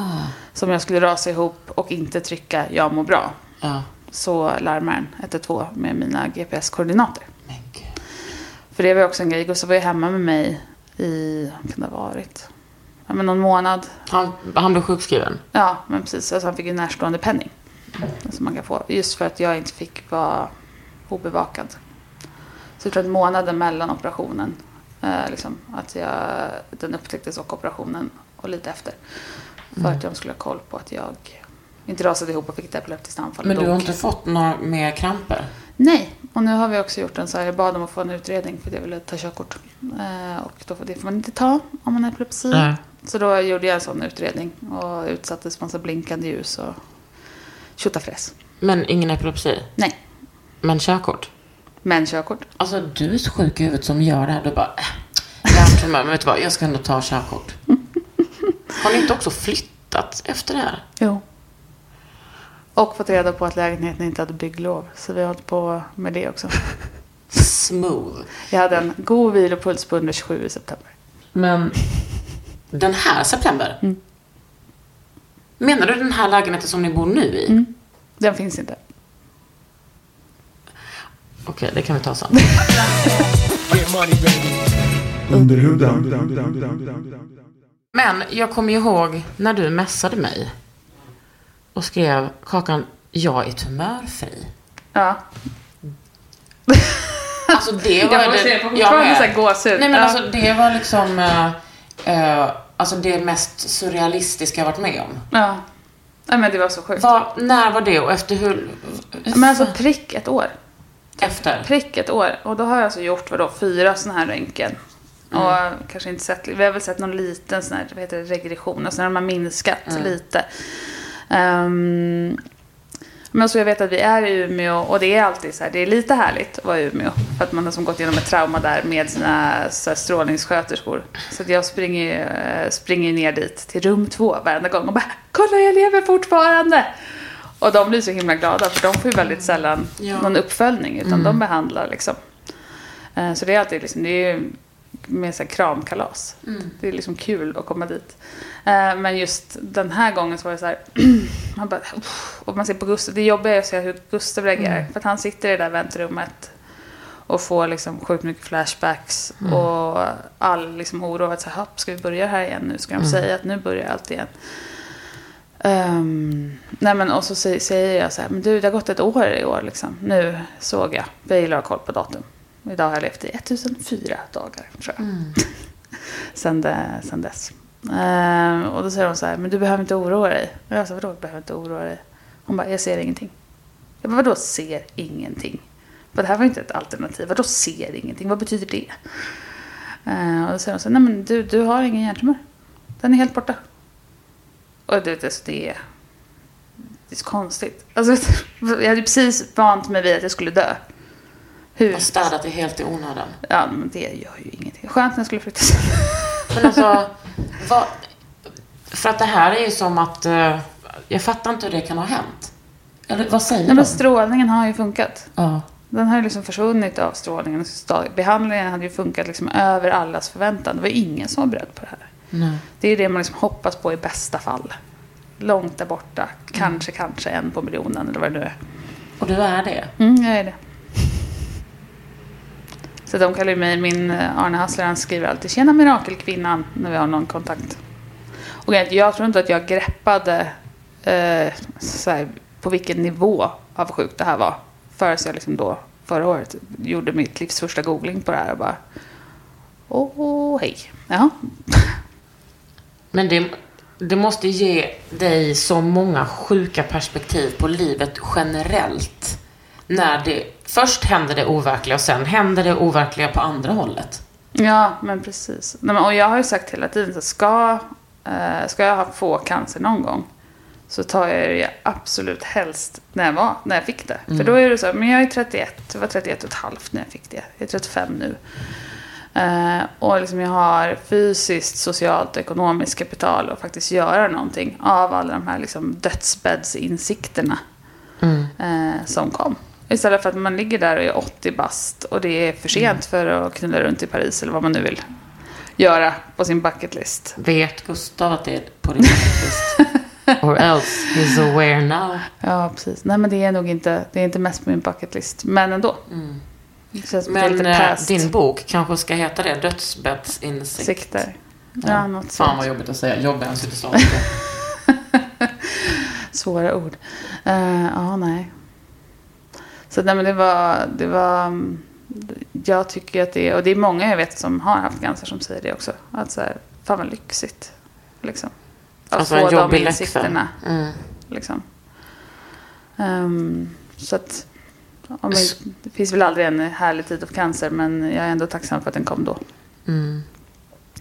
Som jag skulle rasa ihop och inte trycka jag mår bra. Ja. Så larmar den 112 med mina GPS-koordinater. För det var också en grej. Gustav var ju hemma med mig i, vad kan det ha varit? Ja, men någon månad. Han, han blev sjukskriven? Ja, men precis. Alltså han fick ju närstående penning. Som man kan få. Just för att jag inte fick vara obevakad. Så jag tror att månaden mellan operationen. Eh, liksom, att jag, den upptäcktes och operationen och lite efter. För att de skulle ha koll på att jag inte rasade ihop och fick ett epileptiskt anfall. Men du har dog. inte fått några mer kramper? Nej, och nu har vi också gjort en så här, jag bad om att få en utredning för att jag ville ta körkort. Eh, och då, får- det får man inte ta om man har epilepsi. Nej. Så då gjorde jag en sån utredning och utsattes för massa blinkande ljus och tjottafräs. Men ingen epilepsi? Nej, Men körkort? Men körkort. Alltså du är så sjuk i huvudet som gör det här. Du bara, äh, hjärntumör, men vet du vad, jag ska ändå ta körkort. Har ni inte också flyttat efter det här? Jo. Och fått reda på att lägenheten inte hade bygglov. Så vi har hållit på med det också. Smooth. Jag hade en god vilopuls på 127 i september. Men den här september? Mm. Menar du den här lägenheten som ni bor nu i? Mm. Den finns inte. Okej, det kan vi ta sen. Under huden. Men jag kommer ihåg när du messade mig och skrev Kakan, jag är tumörfri. Ja. Alltså det var... Jag får se, jag fortfarande med. så här gåshud. Nej men Ja. alltså det var liksom... eh, eh, alltså det mest surrealistiska jag varit med om. Ja. Nej men det var så sjukt. Var, när var det och efter hur... Men alltså prick ett år. Efter? Prick ett år. Och då har jag alltså gjort vadå, fyra sådana här röntgen. Och kanske inte sett, vi har väl sett någon liten sån här, vad heter det, regression. Alltså när de har minskat lite. Ehm, men så jag vet att vi är i Umeå och det är alltid så här, det är lite härligt att vara i Umeå. För att man har som gått igenom ett trauma där med sina så här, strålningssköterskor. Så att jag springer, eh, springer ner dit till rum två varenda gång och bara Kolla jag lever fortfarande! Och de blir så himla glada för de får ju väldigt sällan Ja. någon uppföljning utan de behandlar liksom. Eh, Så det är alltid liksom, det är med så här kramkalas. Det är liksom kul att komma dit. Eh, Men just den här gången så var det så här, man bara, och man ser på Gustav, det jobbiga är att se hur Gustav reagerar. För att han sitter i det där väntrummet och får liksom sjukt mycket flashbacks och all liksom oro att så här, "Hopp, ska vi börja här igen nu? Ska de säga att nu börjar allt igen? Ehm, nej men och så säger, jag så här, men du det har gått ett år i år liksom. Nu såg jag, jag gillar att ha koll på datum. Idag har jag levt i 1004 dagar tror jag. sen, det, sen dess. Ehm, och då säger hon så här, men du behöver inte oroa dig. Och jag sa, vadå behöver inte oroa dig? Hon bara, jag ser ingenting. Jag bara, vadå ser ingenting? För det här var inte ett alternativ. Vadå ser ingenting? Vad betyder det? Ehm, och då säger hon så här, nej men du, du har ingen hjärntumör. Den är helt borta. Och det, det, det, är, det är så konstigt. Alltså, jag hade precis vant mig vid att jag skulle dö. Hur? Har städat det helt i onödan. Ja, men det gör ju ingenting. Skönt när jag skulle flytta. Men alltså, vad, för att det här är ju som att... eh, jag fattar inte hur det kan ha hänt. Eller vad säger Nej, men strålningen har ju funkat. Ja. Den har ju liksom försvunnit av strålningen. Behandlingen hade ju funkat liksom över allas förväntan. Det var ingen som var beredd på det här. Nej. Det är det man liksom hoppas på i bästa fall. Långt där borta. Kanske, kanske en på miljonen eller vad det nu är. Och du är det? Mm, jag är det. Så de kallar mig, min eh, Arne Hassler, han skriver alltid Tjena mirakelkvinnan när vi har någon kontakt. Och jag tror inte att jag greppade eh, här, på vilken nivå av sjukt det här var. Förrän jag liksom då förra året gjorde mitt livs första googling på det här och bara Åh, hej. Ja. Men det, det måste ge dig så många sjuka perspektiv på livet generellt. När det först händer det overkliga och sen händer det overkliga på andra hållet. Ja, men precis. Nej, men, och jag har ju sagt hela tiden att ska, eh, ska jag få cancer någon gång så tar jag det absolut helst när jag, var, när jag fick det. För då är det så här, men jag är 31, jag var 31 och ett halvt när jag fick det. Jag är 35 nu. Eh, och liksom jag har fysiskt, socialt och ekonomiskt kapital att faktiskt göra någonting av alla de här liksom dödsbäddsinsikterna eh, som kom. Istället för att man ligger där och är 80 bast och det är för sent för att knulla runt i Paris eller vad man nu vill göra på sin bucket list. Vet Gustav att det är på din bucketlist? Or else he's aware now. Ja, precis. Nej, men det är nog inte, det är inte mest på min bucket list. Men ändå. Det Men lite eh, din bok kanske ska heta det, Dödsbäddsinsikt. sikter. Ja, något Fan sånt. vad jobbigt att säga, jobbigare än cytostatika. Svåra ord. Eh, ja, nej. Så nej, men det var, det var... mm, Jag tycker att det är... Och det är många jag vet som har haft cancer som säger det också. Att så här, fan vad lyxigt. Liksom. Att Alltså, få en de jobbig läxa. insikterna. Mm. Liksom. Ehm, så att... Ja, det finns väl aldrig en härlig tid av cancer, men jag är ändå tacksam för att den kom då. Mm.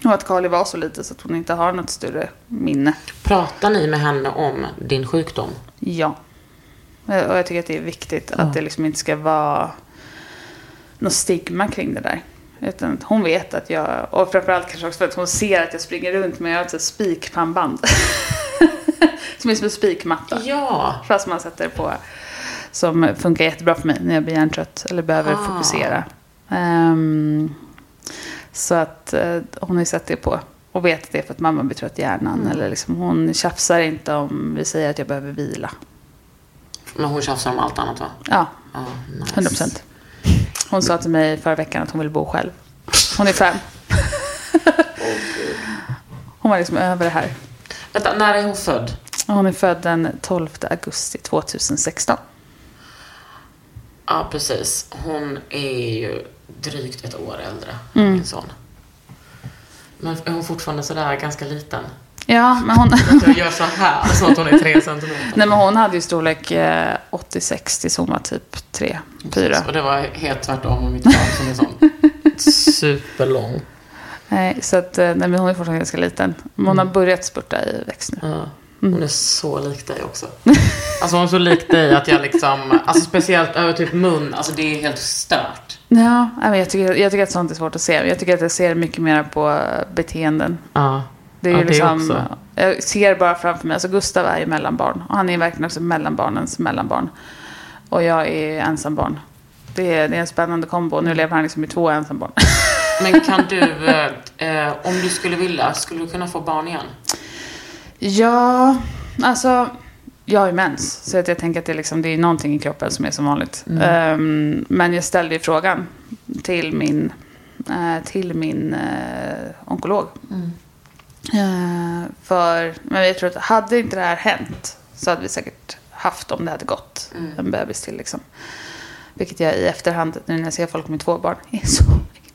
Och att Kali var så lite så att hon inte har något större minne. Pratar ni med henne om din sjukdom? Ja. Eh, Och jag tycker att det är viktigt att det liksom inte ska vara något stigma kring det där. Utan hon vet att jag, och framförallt kanske också för att hon ser att jag springer runt med ett spikpannband. som är som en spikmatta. Ja. Fast man sätter på. Som funkar jättebra för mig när jag blir hjärntrött eller behöver Ah. fokusera. Ehm, så att eh, hon har ju sett det på. Och vet att det är för att mamma blir trött i hjärnan. Eller liksom, hon tjafsar inte om vi säger att jag behöver vila. Men hon tjafsar om allt annat va? Ja, Ja, nice. 100 procent. Hon sa till mig förra veckan att hon vill bo själv. Hon är fem. Hon var liksom över det här. Vänta, när är hon född? Hon är född den 12 augusti 2016. Ja, precis. Hon är ju drygt ett år äldre Mm. än min son. Men är hon fortfarande sådär ganska liten? Ja, men hon... Jag gör så här, så att hon är tre centimeter. Nej, men hon hade ju storlek eh, 86 tills hon var typ 3, 4. Och det var helt tvärtom med mitt barn som är sån superlång. Nej, så att, eh, nej, men hon är fortfarande ganska liten. Men hon har börjat spurta i växt nu. Ja. Hon är så lik dig också. Alltså hon är så lik dig att jag liksom, alltså speciellt över typ mun, alltså det är helt stört. Ja, men jag tycker, jag tycker att sånt är svårt att se. Jag tycker att jag ser mycket mer på beteenden. Ja. Det är Ja, det liksom, också. jag ser bara framför mig, alltså Gustav är ju mellanbarn. Och han är verkligen också mellanbarnens mellanbarn. Och jag är ensambarn. Det är, det är en spännande kombo. Nu lever han liksom i två ensambarn. Men kan du, eh, eh, om du skulle vilja, skulle du kunna få barn igen? Ja, alltså. Jag har ju mens. Så att jag tänker att det är, liksom, det är någonting i kroppen som är som vanligt. Ehm, men jag ställde ju frågan till min, eh, till min eh, onkolog. Eh, för, men jag tror att hade inte det här hänt så hade vi säkert haft om det hade gått en bebis till. Liksom. Vilket jag i efterhand, nu när jag ser folk med två barn, är så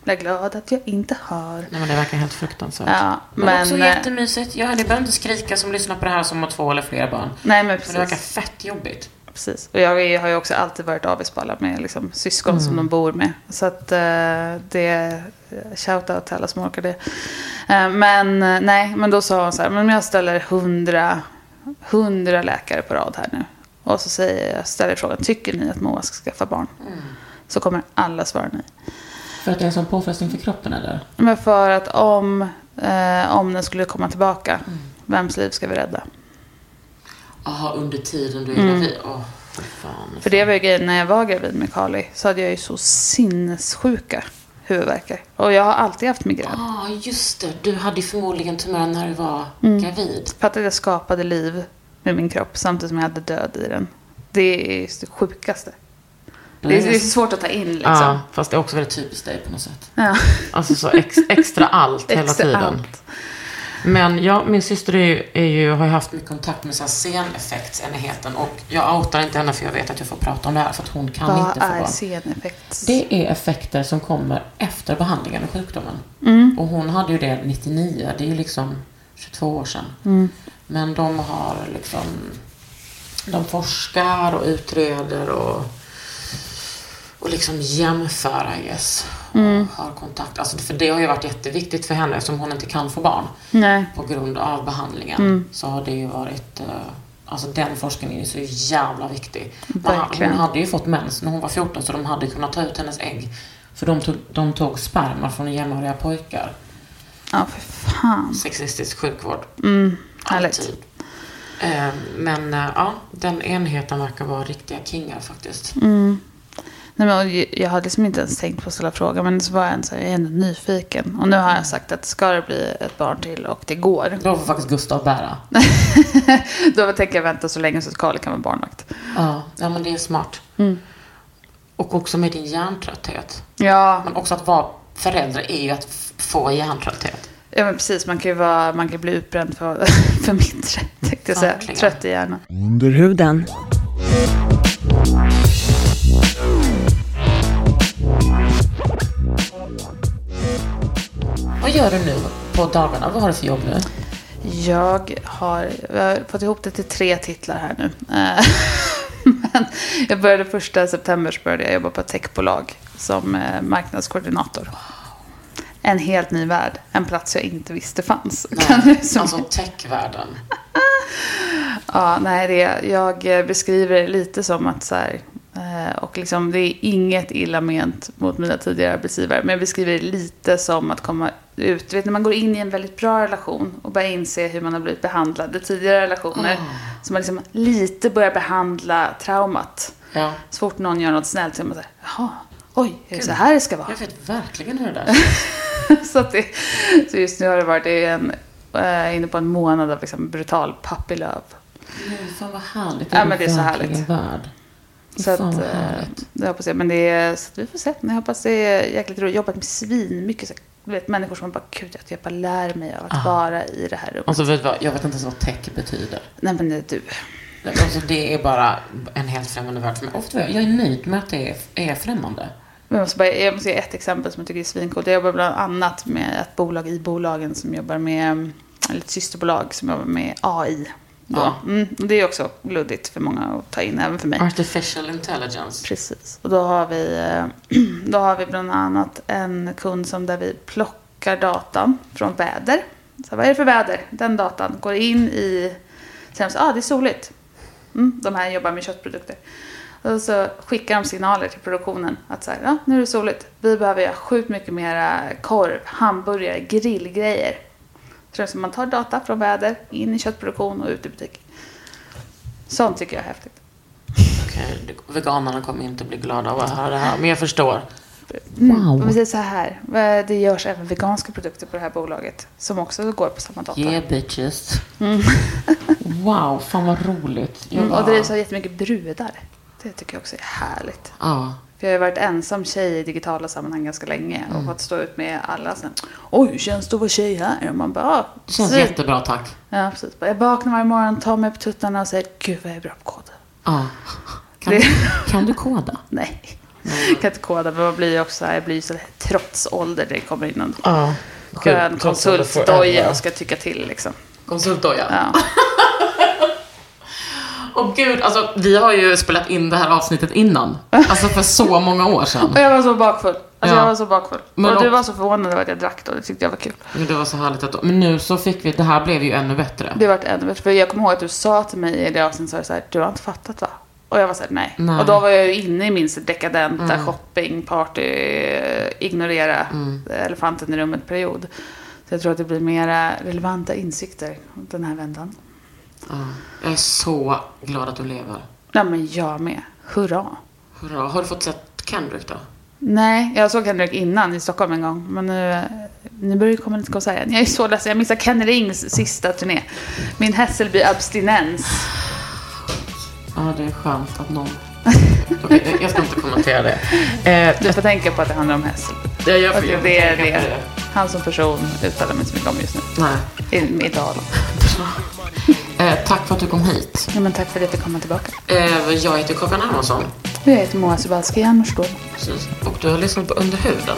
himla glad att jag inte har. Nej men det verkar helt fruktansvärt. Ja, Men, men, också eh, jättemysigt. Ja, ni behöver inte skrika som lyssnar på det här som har två eller fler barn. Nej, men Men precis. det verkar fett jobbigt. precis. Och jag har ju också alltid varit alla med liksom, syskon som de bor med. Så att eh, det... Shoutout till alla som orkar det. Eh, men eh, nej, men då sa hon så här, men om jag ställer hundra, hundra läkare på rad här nu. Och så säger jag, ställer frågan, tycker ni att Moa ska skaffa barn? Så kommer alla svara nej. För att det är en sån påfrestning för kroppen eller? Men för att om, eh, om den skulle komma tillbaka, vems liv ska vi rädda? Jaha, under tiden du är Mm. gravid? Åh. Fan. För det var ju grejen när jag var gravid med Carly. Så hade jag ju så sinnessjuka huvudvärkar. Och jag har alltid haft migrän. Ja, ah, just det. Du hade förmodligen tumören när du var Mm. gravid. För att jag skapade liv med min kropp samtidigt som jag hade död i den. Det är det sjukaste. Det är, det är så svårt att ta in liksom. Ja, fast det är också väldigt typiskt dig på något sätt. Ja. Alltså så ex, extra allt hela Extra tiden. allt. Men ja, min syster är ju, är ju, har ju haft mycket kontakt med sceneffektsenheten och jag outar inte henne för jag vet att jag får prata om det här för att hon kan Vad inte få är barn. seneffekt? Det är effekter som kommer efter behandlingen av sjukdomen. Mm. Och hon hade ju det 99, det är ju liksom 22 år sedan. Mm. Men de har liksom, de forskar och utreder och, och liksom jämför, I guess. Mm. Och har kontakt. Alltså, för det har ju varit jätteviktigt för henne eftersom hon inte kan få barn Nej. på grund av behandlingen. Mm. Så har det ju varit, eh, alltså den forskningen är så jävla viktig. Ha- Verkligen. hon hade ju fått mens när hon var 14 så de hade kunnat ta ut hennes ägg. För de tog, de tog sperma från jämnåriga pojkar. Ja, för fan. Sexistisk sjukvård. Mm. Härligt. Alltid. Eh, Men eh, ja, den enheten verkar vara riktiga kingar faktiskt. Mm. Nej, men, jag hade liksom inte ens tänkt på att ställa frågan. Men så var jag, en, så här, jag är ändå nyfiken. Och nu har jag sagt att ska det bli ett barn till och det går. Då får faktiskt Gustav bära. Då tänker jag vänta så länge så att Carly kan vara barnvakt. Ja, ja men det är smart. Mm. Och också med din hjärntrötthet. Ja, Men också att vara förälder är ju att få hjärntrötthet. ja men precis. Man kan ju vara, man kan bli utbränd för, för mindre. Tänkte jag säga. Trött i hjärnan. Under huden. Vad gör du nu på dagarna? Vad har du för jobb nu? Jag har, jag har fått ihop det till tre titlar här nu. Eh, Men jag började första september så började jag jobba på ett techbolag som eh, marknadskoordinator. En helt ny värld. En plats jag inte visste fanns. Nej, Som- alltså techvärlden. Ja, nej, det, jag eh, beskriver det lite som att så här, och liksom, det är inget illa ment mot mina tidigare arbetsgivare, men jag beskriver det lite som att komma ut, du vet när man går in i en väldigt bra relation och börjar inse hur man har blivit behandlad i tidigare relationer, så man liksom lite börjar behandla traumat. Ja. Så fort någon gör något snällt så är man så här, jaha, oj, är det så här det ska vara? Jag vet verkligen hur det där är. så, det, så just nu har det varit en, eh, inne på en månad av liksom brutal love. Fan vad härligt. Ja, men det är så härligt. Värd. Så att, Fan eh, det hoppas jag. Men det är, så att vi får se. Men jag hoppas det är jäkligt roligt. Jobbat med svin. Mycket så, du vet, människor som bara, gud, jag bara lär mig av att vara i det här rummet. Alltså vet vad, jag vet inte ens vad tech betyder. Nej, men det är du. Alltså, det är bara en helt främmande värld för mig. Ofta, jag är nöjd med att det är, är främmande. Jag måste, bara, jag måste ge ett exempel som jag tycker är svincoolt. Jag jobbar bland annat med ett bolag i bolagen som jobbar med, eller ett systerbolag som jobbar med AI. Ja. Mm, och det är också luddigt för många att ta in, även för mig. Artificial intelligence. Precis. Och då har vi, eh, då har vi bland annat en kund som där vi plockar datan från väder. Så vad är det för väder? Den datan går in i, så, ah, det är soligt. Mm, de här jobbar med köttprodukter. Och så skickar de signaler till produktionen att så här, ja, nu är det soligt. Vi behöver göra sjukt mycket mera korv, hamburgare, grillgrejer. Så det är som man tar data från väder, in i köttproduktion och ut i butik. Sånt tycker jag är häftigt. Okej, det- veganerna kommer inte bli glada av att höra det här, men jag förstår. Mm. Wow. Om vi säger så här. eh, Det görs även veganska produkter på det här bolaget. Som också går på samma dator. Yeah bitches. Wow, fan vad roligt. Jag Mm, och bara- drivs av jättemycket brudar. Det tycker jag också är härligt. Ja. För jag har varit ensam tjej i digitala sammanhang ganska länge. Mm. Och fått stå ut med alla sen. Oj, hur känns det att vara tjej här? Och man bara, Det känns svin- jättebra, tack. Ja, precis. Jag vaknar varje morgon, tar mig på tuttarna och säger, gud vad jag är bra på kod. Ja. Kan, Det- du, kan du koda? Nej. Jag kan inte koda, men man blir också, jag blir så här, trots ålder det kommer in någon Ja. skön konsultdoja och ska tycka till liksom. Konsultdoja. Ja. Åh gud, alltså vi har ju spelat in det här avsnittet innan. Alltså för så många år sedan. Och jag var så bakfull. Alltså Ja. jag var så bakfull. Men och du och- var så förvånad över att jag drack då. Det tyckte jag var kul. Men det var så härligt att, men nu så fick vi, det här blev ju ännu bättre. Det vart ännu bättre. För jag kommer ihåg att du sa till mig i det avsnittet så här, så här, du har inte fattat va? Och jag var så här, nej. Nej. Och då var jag ju inne i min dekadenta shopping, party, eh, ignorera elefanten i rummet-period. Så jag tror att det blir mera relevanta insikter den här vändan. Ja. Jag är så glad att du lever. Ja, men jag med. Hurra. Hurra. Har du fått sett Kendrick då? Nej, jag såg Kendrick innan i Stockholm en gång. Men nu, nu börjar det komma lite konserter igen. Jag är så ledsen. Jag missar Ken Rings sista turné. Min Hässelby-abstinens. Ja, det är skönt att någon... Okej, jag ska inte kommentera det. Eh, Du får tänka på att det handlar om Hässelby. Ja, jag får- jag det är det. det. Han som person uttalar mig så mycket om just nu. Nej. I, i Dalarna. Eh, tack för att du kom hit. Ja, men tack för att jag fick komma tillbaka. Eh, jag heter Kakan Hermansson. Jag heter Moa Subalski. Precis. Och du har lyssnat på Under huden.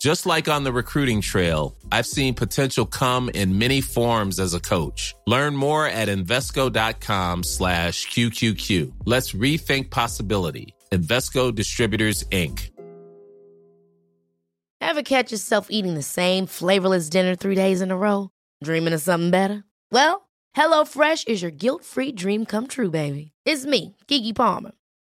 Just like on the recruiting trail, I've seen potential come in many forms as a coach. Learn more at Invesco.com slash QQQ. Let's rethink possibility. Invesco Distributors, Inc. Ever catch yourself eating the same flavorless dinner three days in a row? Dreaming of something better? Well, HelloFresh is your guilt-free dream come true, baby. It's me, Kiki Palmer.